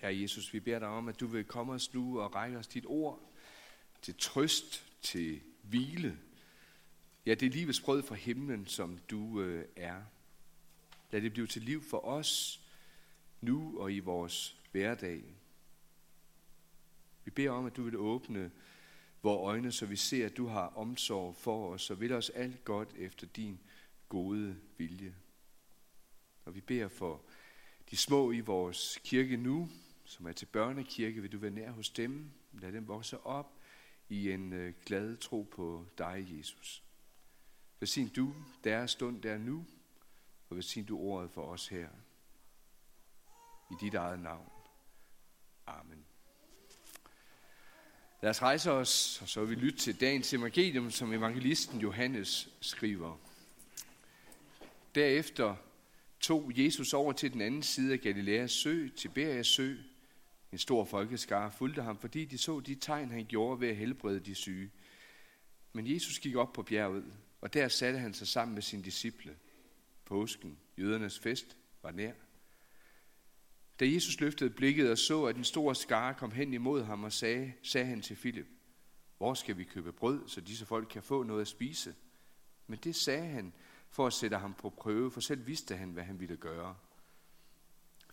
Herre Jesus, vi beder dig om, at du vil komme os nu og række os dit ord til trøst, til hvile. Ja, det er livets brød fra himlen, som du øh, er. Lad det blive til liv for os nu og i vores hverdag. Vi beder om, at du vil åbne vores øjne, så vi ser, at du har omsorg for os, og vil os alt godt efter din gode vilje. Og vi beder for de små i vores kirke nu, som er til børnekirke, vil du være nær hos dem. Lad dem vokse op i en øh, glad tro på dig, Jesus. Velsign du deres stund der nu, og velsign du ordet for os her. I dit eget navn. Amen. Lad os rejse os, og så vil vi lytte til dagens evangelium, som evangelisten Johannes skriver. Derefter tog Jesus over til den anden side af Galileas sø, Tiberias sø. En stor folkeskare fulgte ham, fordi de så de tegn, han gjorde ved at helbrede de syge. Men Jesus gik op på bjerget, og der satte han sig sammen med sine disciple. Påsken, jødernes fest, var nær. Da Jesus løftede blikket og så, at en stor skare kom hen imod ham og sagde, sagde han til Filip, hvor skal vi købe brød, så disse folk kan få noget at spise? Men det sagde han for at sætte ham på prøve, for selv vidste han, hvad han ville gøre.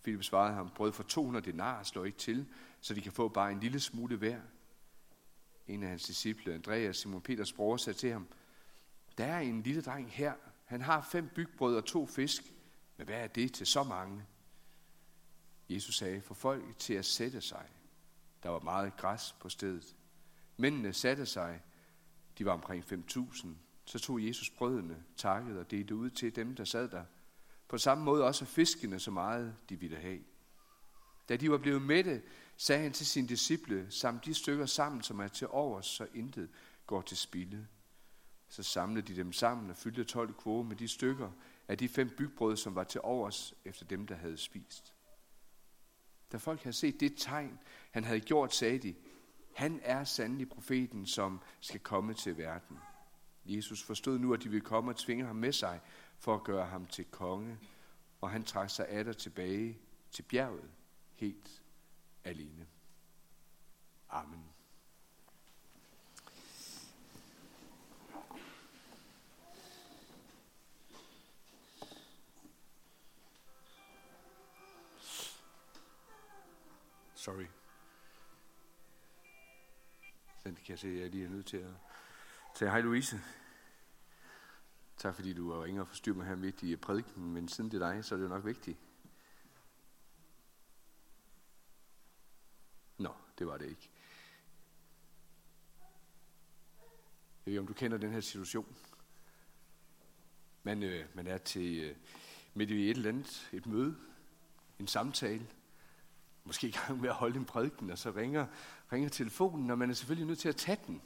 Filip svarede ham, brød for 200 denar slår ikke til, så de kan få bare en lille smule hver. En af hans disciple, Andreas, Simon Peters bror, sagde til ham, der er en lille dreng her. Han har fem bygbrød og to fisk. Men hvad er det til så mange? Jesus sagde, for folk til at sætte sig. Der var meget græs på stedet. Mændene satte sig. De var omkring 5.000. Så tog Jesus brødene, takkede og delte ud til dem, der sad der. På samme måde også fiskene så meget, de ville have. Da de var blevet mætte, sagde han til sine disciple, samt de stykker sammen, som er til overs, så intet går til spilde. Så samlede de dem sammen og fyldte 12 kvoge med de stykker af de fem bygbrød, som var til overs efter dem, der havde spist. Da folk havde set det tegn, han havde gjort, sagde de, han er sandelig profeten, som skal komme til verden. Jesus forstod nu, at de ville komme og tvinge ham med sig for at gøre ham til konge, og han trak sig atter tilbage til bjerget helt alene. Amen. Sorry. Den kan jeg se, at jeg lige er nødt til at tage. Hej Louise. Tak fordi du var ingen og forstyrre mig her midt i prædiken, men siden det er dig, så er det jo nok vigtigt. Nå, det var det ikke. Jeg ved ikke, om du kender den her situation. Man, øh, man er til øh, midt i et eller andet, et møde, en samtale, måske i gang med at holde en prædiken, og så ringer, ringer telefonen, og man er selvfølgelig nødt til at tage den.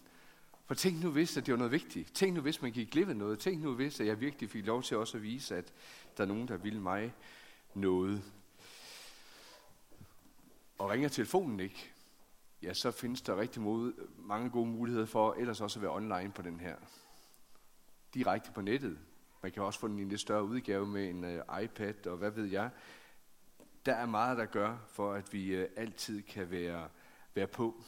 For tænk nu hvis, at det var noget vigtigt. Tænk nu hvis, man gik glip af noget. Tænk nu hvis, at jeg virkelig fik lov til også at vise, at der er nogen, der vil mig noget. Og ringer telefonen ikke, ja, så findes der rigtig mod, mange gode muligheder for ellers også at være online på den her. Direkte på nettet. Man kan også få den i en lidt større udgave med en uh, iPad og hvad ved jeg. Der er meget, der gør for, at vi uh, altid kan være, være på.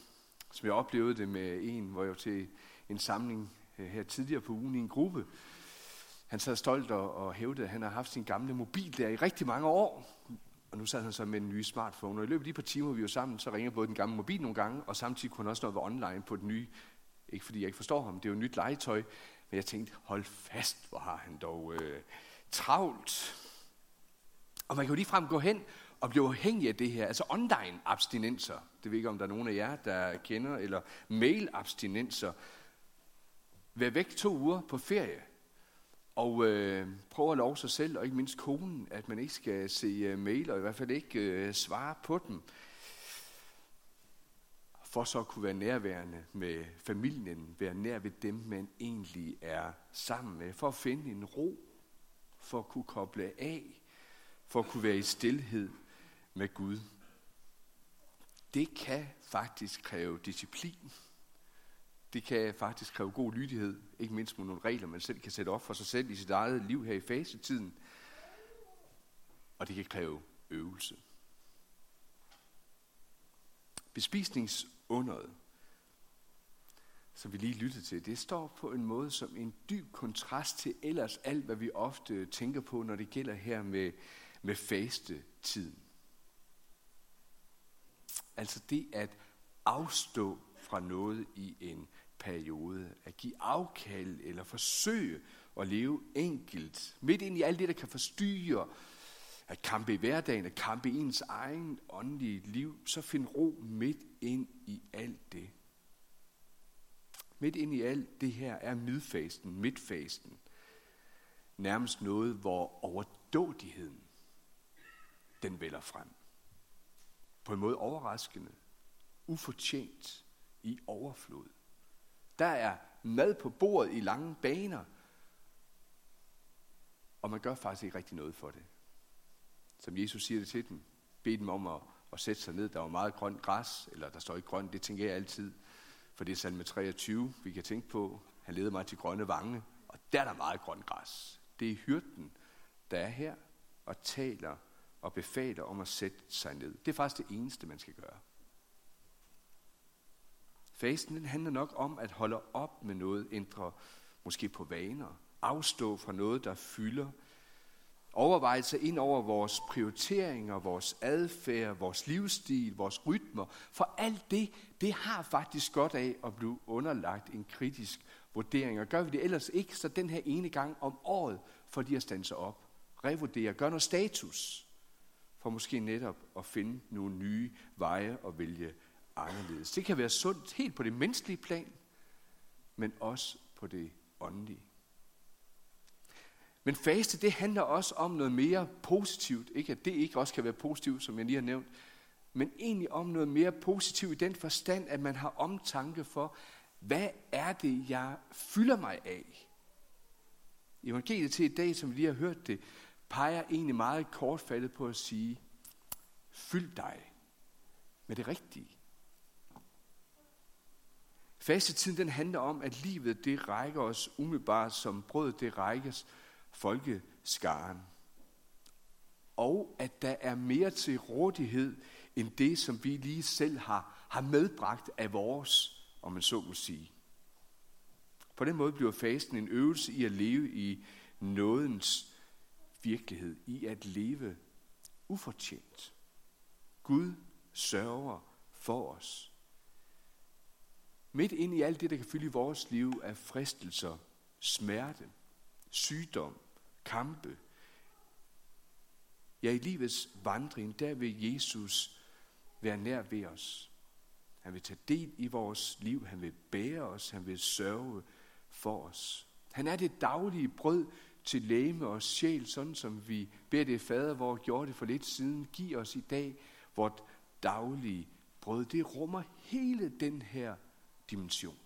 Som jeg oplevede det med en, hvor jeg var til en samling øh, her tidligere på ugen i en gruppe. Han sad stolt og, og hævdede, at han har haft sin gamle mobil der i rigtig mange år. Og nu sad han så med en ny smartphone, og i løbet af de par timer, vi var sammen, så ringer både den gamle mobil nogle gange, og samtidig kunne han også noget være online på den nye. Ikke fordi jeg ikke forstår ham, det er jo nyt legetøj, men jeg tænkte, hold fast, hvor har han dog øh, travlt. Og man kan jo lige frem gå hen og blive afhængig af det her, altså online abstinenser. Det ved ikke, om der er nogen af jer, der kender, eller mail abstinenser. Vær væk to uger på ferie, og øh, prøve at love sig selv, og ikke mindst konen, at man ikke skal se uh, mail, og i hvert fald ikke øh, svare på dem. For så at kunne være nærværende med familien, være nær ved dem, man egentlig er sammen med. For at finde en ro, for at kunne koble af, for at kunne være i stillhed med Gud. Det kan faktisk kræve disciplin. Det kan faktisk kræve god lydighed, ikke mindst med nogle regler, man selv kan sætte op for sig selv i sit eget liv her i fasetiden. Og det kan kræve øvelse. Bespisningsunderet, som vi lige lyttede til, det står på en måde som en dyb kontrast til ellers alt, hvad vi ofte tænker på, når det gælder her med, med fastetiden. Altså det at afstå fra noget i en periode, at give afkald eller forsøge at leve enkelt, midt ind i alt det, der kan forstyrre, at kampe i hverdagen, at kampe i ens egen åndelige liv, så find ro midt ind i alt det. Midt ind i alt det her er midfasten, midtfasten, nærmest noget, hvor overdådigheden, den vælger frem. På en måde overraskende, ufortjent, i overflod. Der er mad på bordet i lange baner, og man gør faktisk ikke rigtig noget for det. Som Jesus siger det til dem, bed dem om at, at sætte sig ned. Der var meget grønt græs, eller der står ikke grønt, det tænker jeg altid. For det er salme 23, vi kan tænke på. Han leder mig til grønne vange, og der er der meget grønt græs. Det er hyrden, der er her og taler og befaler om at sætte sig ned. Det er faktisk det eneste, man skal gøre. Fasten den handler nok om at holde op med noget, indre, måske på vaner, afstå fra noget, der fylder, overvejelser ind over vores prioriteringer, vores adfærd, vores livsstil, vores rytmer. For alt det, det har faktisk godt af at blive underlagt en kritisk vurdering. Og gør vi det ellers ikke, så den her ene gang om året, for de at stande op, revurdere, gør noget status, for måske netop at finde nogle nye veje og vælge anderledes. Det kan være sundt helt på det menneskelige plan, men også på det åndelige. Men faste, det handler også om noget mere positivt. Ikke at det ikke også kan være positivt, som jeg lige har nævnt, men egentlig om noget mere positivt i den forstand, at man har omtanke for, hvad er det, jeg fylder mig af? Evangeliet til i dag, som vi lige har hørt det, peger egentlig meget kortfattet på at sige, fyld dig med det rigtige. Fastetiden den handler om, at livet det rækker os umiddelbart, som brød det rækkes folkeskaren. Og at der er mere til rådighed end det, som vi lige selv har, har medbragt af vores, om man så må sige. På den måde bliver fasten en øvelse i at leve i nådens virkelighed, i at leve ufortjent. Gud sørger for os. Midt ind i alt det, der kan fylde i vores liv, af fristelser, smerte, sygdom, kampe. Ja, i livets vandring, der vil Jesus være nær ved os. Han vil tage del i vores liv, han vil bære os, han vil sørge for os. Han er det daglige brød til læme og sjæl, sådan som vi beder det fader, hvor gjorde det for lidt siden. Giv os i dag vort daglige brød. Det rummer hele den her dimension.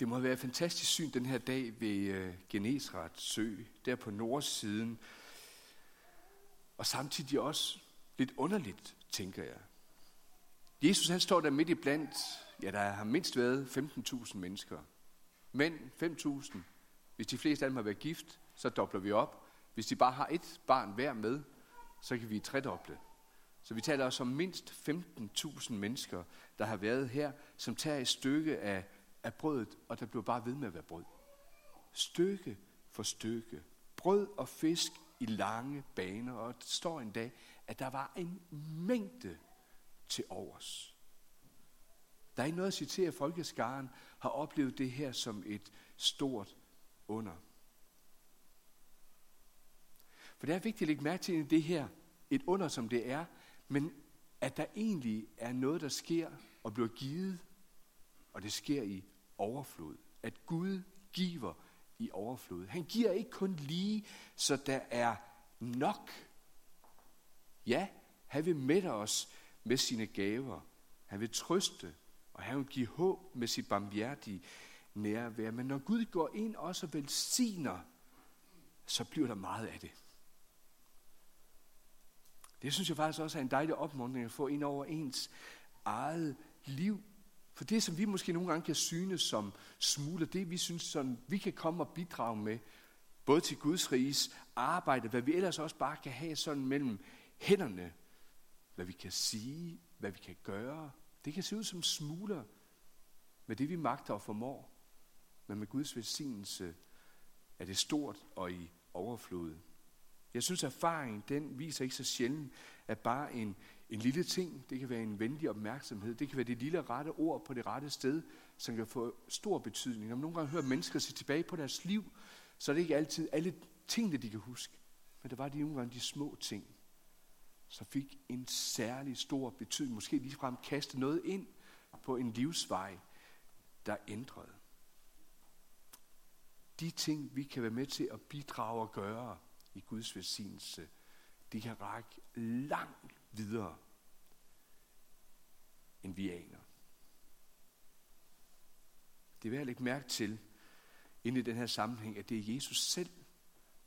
Det må have været et fantastisk syn den her dag ved øh, Genesret sø, der på nordsiden. Og samtidig også lidt underligt, tænker jeg. Jesus han står der midt i blandt, ja der har mindst været 15.000 mennesker. Men 5.000. Hvis de fleste af dem har været gift, så dobler vi op. Hvis de bare har et barn hver med, så kan vi tredoble. Så vi taler også om mindst 15.000 mennesker, der har været her, som tager et stykke af af brødet, og der blev bare ved med at være brød. Stykke for stykke. Brød og fisk i lange baner, og det står en dag, at der var en mængde til overs. Der er ikke noget at citere, at folkeskaren har oplevet det her som et stort under. For det er vigtigt at lægge mærke til det her, et under som det er, men at der egentlig er noget, der sker og bliver givet, og det sker i overflod. At Gud giver i overflod. Han giver ikke kun lige, så der er nok. Ja, han vil mætte os med sine gaver. Han vil trøste, og han vil give håb med sit barmhjertige nærvær. Men når Gud går ind også og velsigner, så bliver der meget af det. Det synes jeg faktisk også er en dejlig opmuntring at få ind over ens eget liv. For det, som vi måske nogle gange kan synes som smule, det vi synes, sådan, vi kan komme og bidrage med, både til Guds riges arbejde, hvad vi ellers også bare kan have sådan mellem hænderne, hvad vi kan sige, hvad vi kan gøre. Det kan se ud som smuler med det, vi magter og formår. Men med Guds velsignelse er det stort og i overflod. Jeg synes, erfaringen den viser ikke så sjældent, at bare en, en lille ting, det kan være en venlig opmærksomhed, det kan være det lille rette ord på det rette sted, som kan få stor betydning. Når man nogle gange hører mennesker se tilbage på deres liv, så er det ikke altid alle tingene, de kan huske, men det var de nogle gange de små ting, som fik en særlig stor betydning. Måske ligefrem kaste noget ind på en livsvej, der ændrede. De ting, vi kan være med til at bidrage og gøre i Guds velsignelse, de kan række langt videre, end vi aner. Det er værd at lægge mærke til, ind i den her sammenhæng, at det er Jesus selv,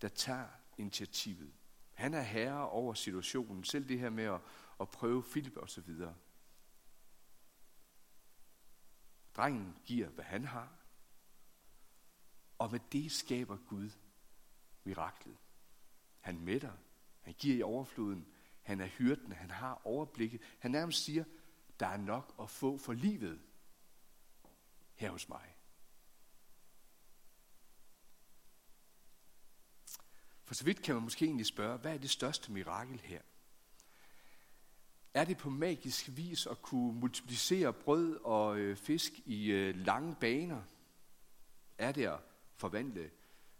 der tager initiativet. Han er herre over situationen, selv det her med at, at prøve Philip og så videre. Drengen giver, hvad han har, og med det skaber Gud miraklet. Han mætter, han giver i overfloden, han er hyrden, han har overblikket. Han nærmest siger, der er nok at få for livet her hos mig. For så vidt kan man måske egentlig spørge, hvad er det største mirakel her? Er det på magisk vis at kunne multiplicere brød og øh, fisk i øh, lange baner? Er det at forvandle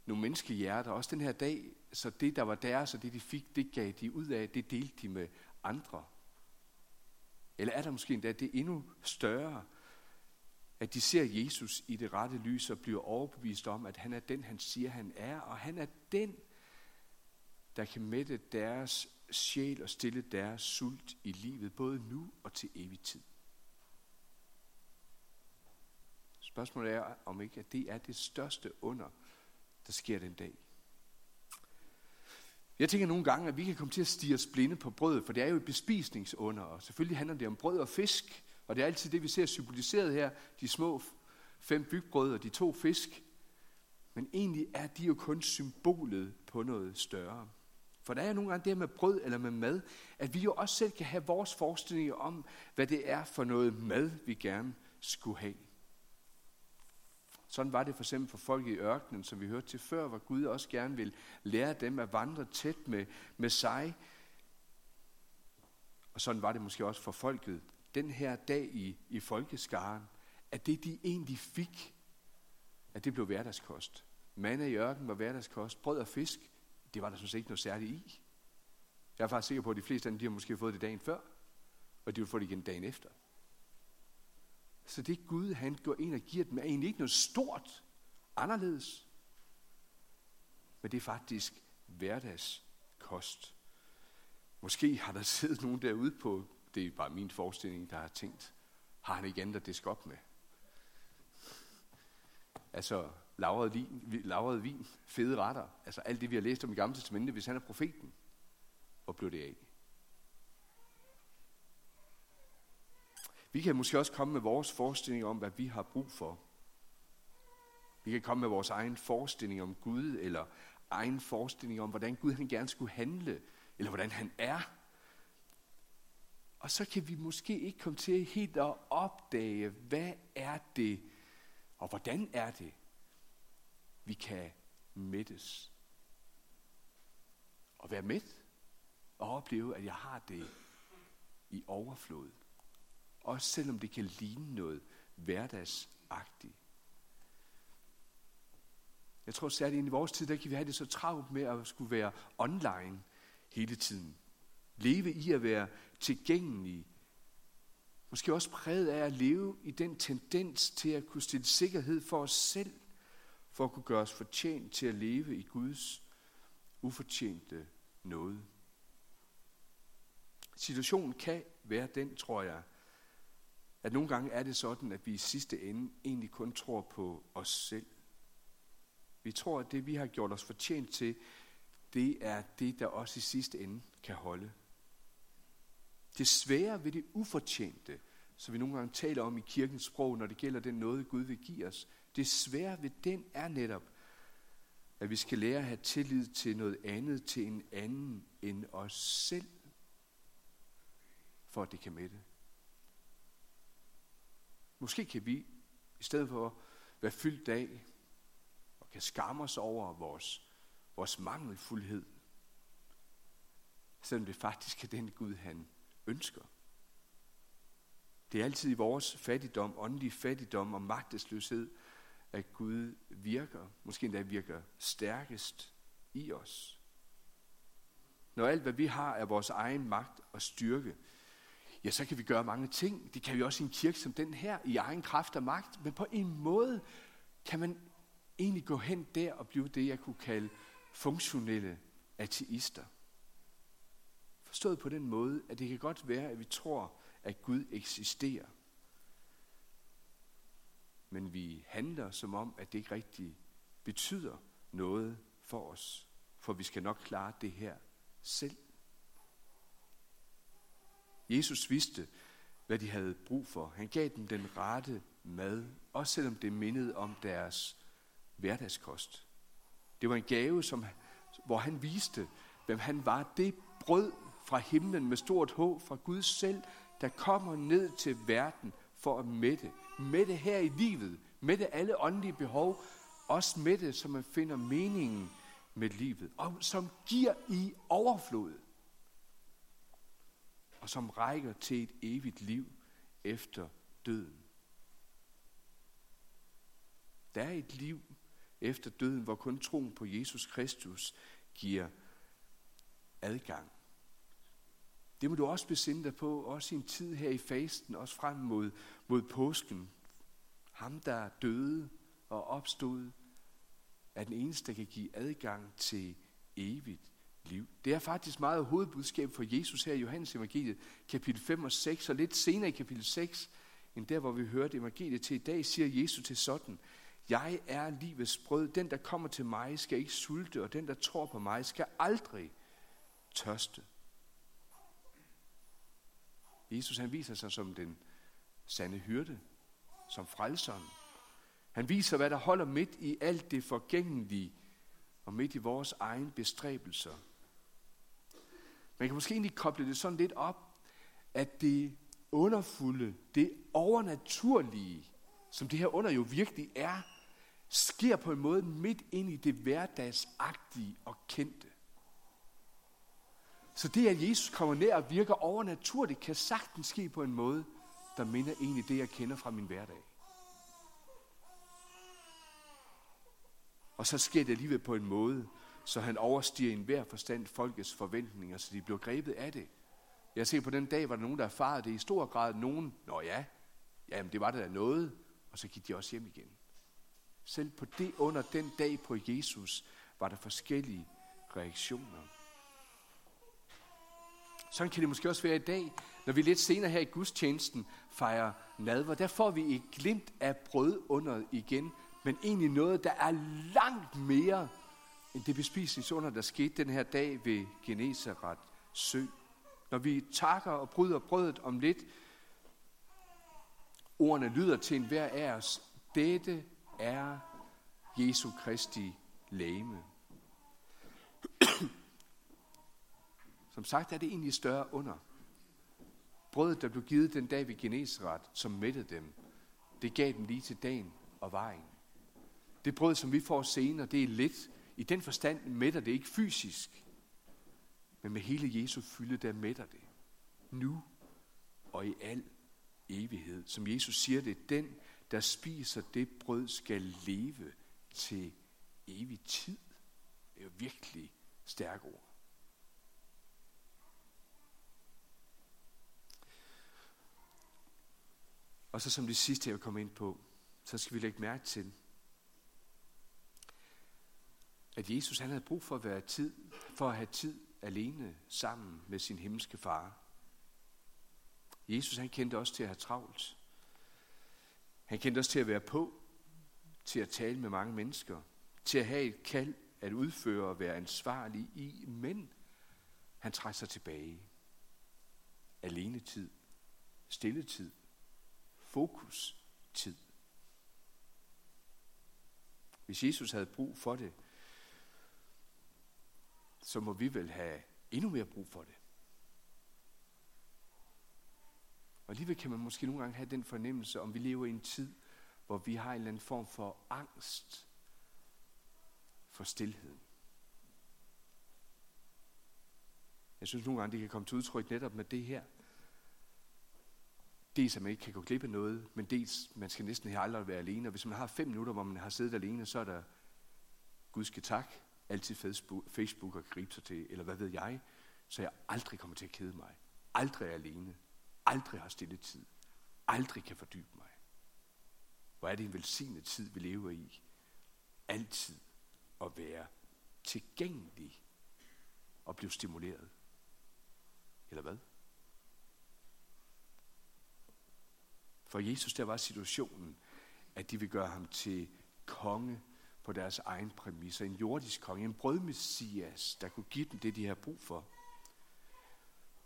nogle menneskehjerter, også den her dag, så det, der var deres, og det, de fik, det gav de ud af, det delte de med andre? Eller er der måske endda det endnu større, at de ser Jesus i det rette lys og bliver overbevist om, at han er den, han siger, han er, og han er den, der kan mætte deres sjæl og stille deres sult i livet, både nu og til evig tid. Spørgsmålet er, om ikke at det er det største under, der sker den dag. Jeg tænker nogle gange, at vi kan komme til at stige os blinde på brødet, for det er jo et bespisningsunder, og selvfølgelig handler det om brød og fisk, og det er altid det, vi ser symboliseret her, de små fem bygbrød og de to fisk. Men egentlig er de jo kun symbolet på noget større. For der er nogle gange det med brød eller med mad, at vi jo også selv kan have vores forestillinger om, hvad det er for noget mad, vi gerne skulle have. Sådan var det for eksempel for folk i ørkenen, som vi hørte til før, hvor Gud også gerne vil lære dem at vandre tæt med, med sig. Og sådan var det måske også for folket den her dag i, i folkeskaren, at det de egentlig fik, at det blev hverdagskost. Manna i ørkenen var hverdagskost. Brød og fisk, det var der sådan set ikke noget særligt i. Jeg er faktisk sikker på, at de fleste af dem, de har måske fået det dagen før, og de vil få det igen dagen efter. Så det Gud, han går ind og giver dem, er egentlig ikke noget stort anderledes. Men det er faktisk hverdagskost. Måske har der siddet nogen derude på, det er bare min forestilling, der har tænkt, har han ikke andet at diske op med? Altså, lavret vin, lavret vin, fede retter, altså alt det, vi har læst om i Gamle Testamentet, hvis han er profeten, hvor blev det af? Vi kan måske også komme med vores forestilling om, hvad vi har brug for. Vi kan komme med vores egen forestilling om Gud, eller egen forestilling om, hvordan Gud han gerne skulle handle, eller hvordan han er. Og så kan vi måske ikke komme til helt at opdage, hvad er det, og hvordan er det, vi kan mættes. Og være mæt, og opleve, at jeg har det i overflod. Også selvom det kan ligne noget hverdagsagtigt. Jeg tror særligt i vores tid, der kan vi have det så travlt med at skulle være online hele tiden. Leve i at være tilgængelige. Måske også præget af at leve i den tendens til at kunne stille sikkerhed for os selv, for at kunne gøre os fortjent til at leve i Guds ufortjente noget. Situationen kan være den, tror jeg, at nogle gange er det sådan, at vi i sidste ende egentlig kun tror på os selv. Vi tror, at det, vi har gjort os fortjent til, det er det, der også i sidste ende kan holde. Det svære ved det ufortjente, som vi nogle gange taler om i kirkens sprog, når det gælder den noget, Gud vil give os, det svære ved den er netop, at vi skal lære at have tillid til noget andet, til en anden end os selv. for at det kan mætte. Måske kan vi, i stedet for at være fyldt af, og kan skamme os over vores, vores mangelfuldhed, selvom det faktisk er den Gud, han ønsker. Det er altid i vores fattigdom, åndelig fattigdom og magtesløshed, at Gud virker, måske endda virker stærkest i os. Når alt, hvad vi har, er vores egen magt og styrke, ja, så kan vi gøre mange ting. Det kan vi også i en kirke som den her, i egen kraft og magt. Men på en måde kan man egentlig gå hen der og blive det, jeg kunne kalde funktionelle ateister. Forstået på den måde, at det kan godt være, at vi tror, at Gud eksisterer. Men vi handler som om, at det ikke rigtig betyder noget for os. For vi skal nok klare det her selv. Jesus vidste, hvad de havde brug for. Han gav dem den rette mad, også selvom det mindede om deres hverdagskost. Det var en gave, som, hvor han viste, hvem han var. Det brød fra himlen med stort H fra Gud selv, der kommer ned til verden for at mætte. Mætte her i livet. Mætte alle åndelige behov. Også mætte, så man finder meningen med livet. Og som giver i overflod og som rækker til et evigt liv efter døden. Der er et liv efter døden, hvor kun troen på Jesus Kristus giver adgang. Det må du også besinde dig på, også i en tid her i fasten, også frem mod, mod påsken. Ham, der døde og opstod, er den eneste, der kan give adgang til evigt liv. Det er faktisk meget hovedbudskab for Jesus her i Johannes evangeliet, kapitel 5 og 6, og lidt senere i kapitel 6, end der, hvor vi hørte evangeliet til i dag, siger Jesus til sådan, jeg er livets brød, den der kommer til mig skal ikke sulte, og den der tror på mig skal aldrig tørste. Jesus han viser sig som den sande hyrde, som frelseren. Han viser, hvad der holder midt i alt det forgængelige, og midt i vores egen bestræbelser man kan måske egentlig koble det sådan lidt op, at det underfulde, det overnaturlige, som det her under jo virkelig er, sker på en måde midt ind i det hverdagsagtige og kendte. Så det, at Jesus kommer ned og virker overnaturligt, kan sagtens ske på en måde, der minder egentlig det, jeg kender fra min hverdag. Og så sker det alligevel på en måde, så han overstiger en hver forstand folkets forventninger, så de bliver grebet af det. Jeg ser på den dag, var der nogen, der erfarede det i stor grad. Nogen, nå ja, jamen det var der noget, og så gik de også hjem igen. Selv på det under den dag på Jesus, var der forskellige reaktioner. Sådan kan det måske også være i dag, når vi lidt senere her i gudstjenesten fejrer nadver. Der får vi et glimt af brød under igen, men egentlig noget, der er langt mere end det bespisningsunder, der skete den her dag ved Genesaret sø. Når vi takker og bryder brødet om lidt, ordene lyder til enhver af os, dette er Jesu Kristi læme. Som sagt er det egentlig større under. Brødet, der blev givet den dag ved Genesaret, som mættede dem, det gav dem lige til dagen og vejen. Det brød, som vi får senere, det er lidt, i den forstand mætter det ikke fysisk, men med hele Jesu fylde, der mætter det. Nu og i al evighed. Som Jesus siger det, den, der spiser det brød, skal leve til evig tid. Det er jo virkelig stærke ord. Og så som det sidste, jeg vil komme ind på, så skal vi lægge mærke til, at Jesus han havde brug for at være tid, for at have tid alene sammen med sin himmelske far. Jesus han kendte også til at have travlt. Han kendte også til at være på, til at tale med mange mennesker, til at have et kald at udføre og være ansvarlig i, men han trækker sig tilbage. Alene tid, stille tid, fokus tid. Hvis Jesus havde brug for det, så må vi vel have endnu mere brug for det. Og alligevel kan man måske nogle gange have den fornemmelse, om vi lever i en tid, hvor vi har en eller anden form for angst for stillheden. Jeg synes nogle gange, det kan komme til udtryk netop med det her. Dels at man ikke kan gå glip af noget, men dels man skal næsten aldrig være alene. Og hvis man har fem minutter, hvor man har siddet alene, så er der Gud skal tak, altid Facebook og gribe sig til, eller hvad ved jeg, så jeg aldrig kommer til at kede mig. Aldrig er alene. Aldrig har stille tid. Aldrig kan fordybe mig. Hvor er det en velsignet tid, vi lever i. Altid at være tilgængelig og blive stimuleret. Eller hvad? For Jesus, der var situationen, at de vil gøre ham til konge på deres egen præmisser. En jordisk konge, en brødmessias, der kunne give dem det, de havde brug for.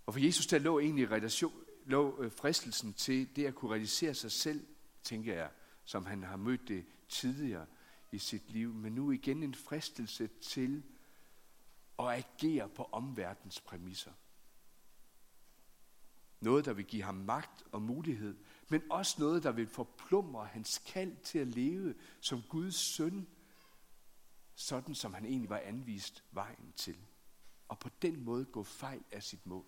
Og for Jesus, der lå egentlig relation, lå øh, fristelsen til det at kunne realisere sig selv, tænker jeg, som han har mødt det tidligere i sit liv, men nu igen en fristelse til at agere på omverdens præmisser. Noget, der vil give ham magt og mulighed, men også noget, der vil forplumre hans kald til at leve som Guds søn, sådan som han egentlig var anvist vejen til. Og på den måde gå fejl af sit mål.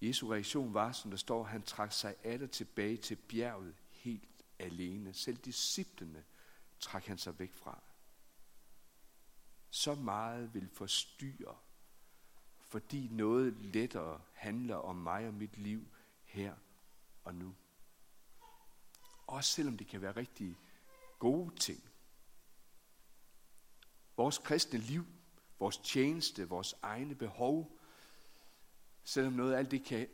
Jesu reaktion var, som der står, han trak sig af det tilbage til bjerget helt alene. Selv disciplene trak han sig væk fra. Så meget vil forstyrre, fordi noget lettere handler om mig og mit liv her og nu. Også selvom det kan være rigtig gode ting. Vores kristne liv, vores tjeneste, vores egne behov, selvom noget af alt det kan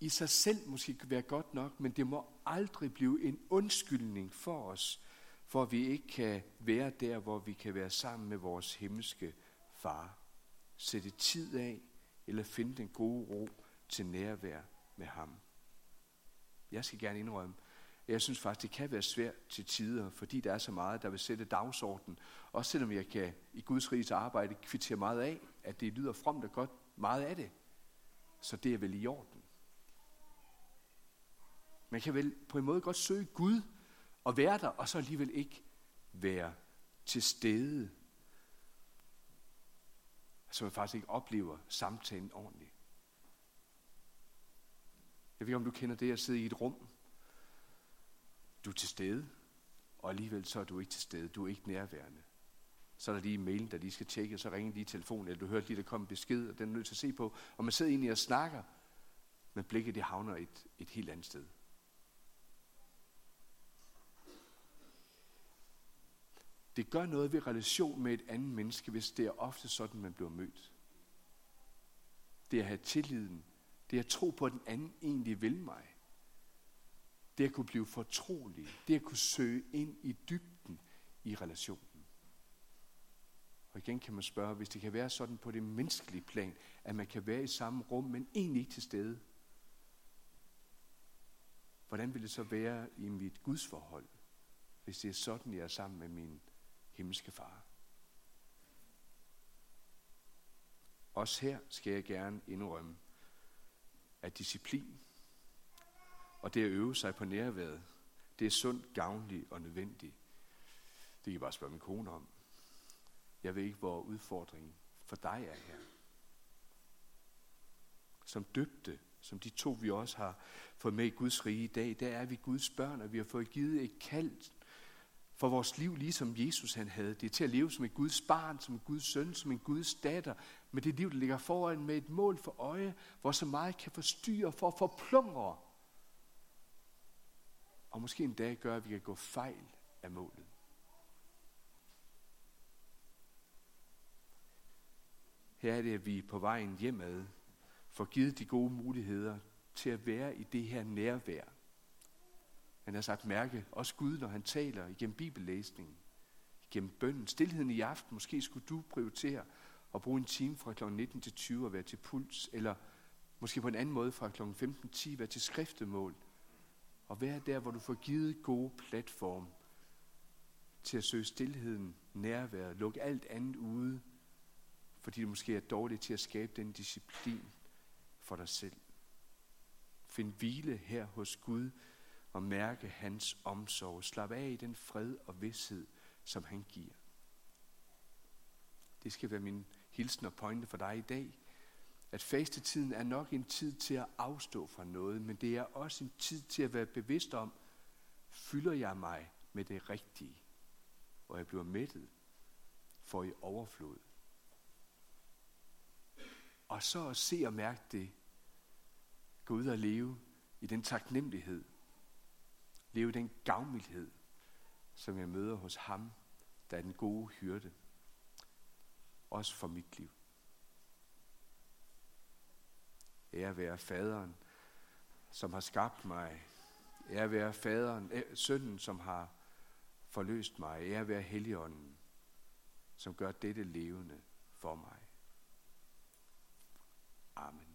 i sig selv måske være godt nok, men det må aldrig blive en undskyldning for os, for at vi ikke kan være der, hvor vi kan være sammen med vores himmelske far. Sætte tid af, eller finde den gode ro til nærvær med ham. Jeg skal gerne indrømme, jeg synes faktisk, det kan være svært til tider, fordi der er så meget, der vil sætte dagsordenen. Også selvom jeg kan i Guds riges arbejde kvittere meget af, at det lyder fromt og godt, meget af det. Så det er vel i orden. Man kan vel på en måde godt søge Gud og være der, og så alligevel ikke være til stede. Så man faktisk ikke oplever samtalen ordentligt. Jeg ved ikke, om du kender det at sidde i et rum. Du er til stede, og alligevel så er du ikke til stede. Du er ikke nærværende. Så er der lige mailen, der lige skal tjekke, og så ringer lige telefonen, eller du hører lige, der kommer en besked, og den er nødt til at se på. Og man sidder egentlig og snakker, men blikket det havner et, et helt andet sted. Det gør noget ved relation med et andet menneske, hvis det er ofte sådan, man bliver mødt. Det er at have tilliden. Det er at tro på, at den anden egentlig vil mig. Det at kunne blive fortrolig. Det at kunne søge ind i dybden i relationen. Og igen kan man spørge, hvis det kan være sådan på det menneskelige plan, at man kan være i samme rum, men egentlig ikke til stede. Hvordan vil det så være i mit gudsforhold, hvis det er sådan, jeg er sammen med min himmelske far. Også her skal jeg gerne indrømme, at disciplin og det at øve sig på nærværet, det er sundt, gavnligt og nødvendigt. Det kan jeg bare spørge min kone om. Jeg ved ikke, hvor udfordringen for dig er her. Som døbte, som de to vi også har fået med i Guds rige i dag, der er vi Guds børn, og vi har fået givet et kald for vores liv, ligesom Jesus han havde. Det er til at leve som et Guds barn, som en Guds søn, som en Guds datter, med det liv, der ligger foran med et mål for øje, hvor så meget kan forstyrre for at forplumre. Og måske en dag gør, at vi kan gå fejl af målet. Her er det, at vi på vejen hjemad får givet de gode muligheder til at være i det her nærvær, han har sagt mærke, også Gud, når han taler igennem bibellæsningen, igennem bønden, stillheden i aften. Måske skulle du prioritere at bruge en time fra kl. 19 til 20 og være til puls, eller måske på en anden måde fra kl. 15 til 10 være til skriftemål, og være der, hvor du får givet gode platform til at søge stillheden, nærværet, lukke alt andet ude, fordi du måske er dårlig til at skabe den disciplin for dig selv. Find hvile her hos Gud og mærke hans omsorg. Slap af i den fred og vidshed, som han giver. Det skal være min hilsen og pointe for dig i dag. At fastetiden er nok en tid til at afstå fra noget, men det er også en tid til at være bevidst om, fylder jeg mig med det rigtige, og jeg bliver mættet, for i overflod. Og så at se og mærke det, gå ud og leve i den taknemmelighed, leve i den gavmildhed, som jeg møder hos ham, der er den gode hyrde, også for mit liv. Ære være faderen, som har skabt mig. Ære være faderen, æ, sønnen, som har forløst mig. Ære være helligånden, som gør dette levende for mig. Amen.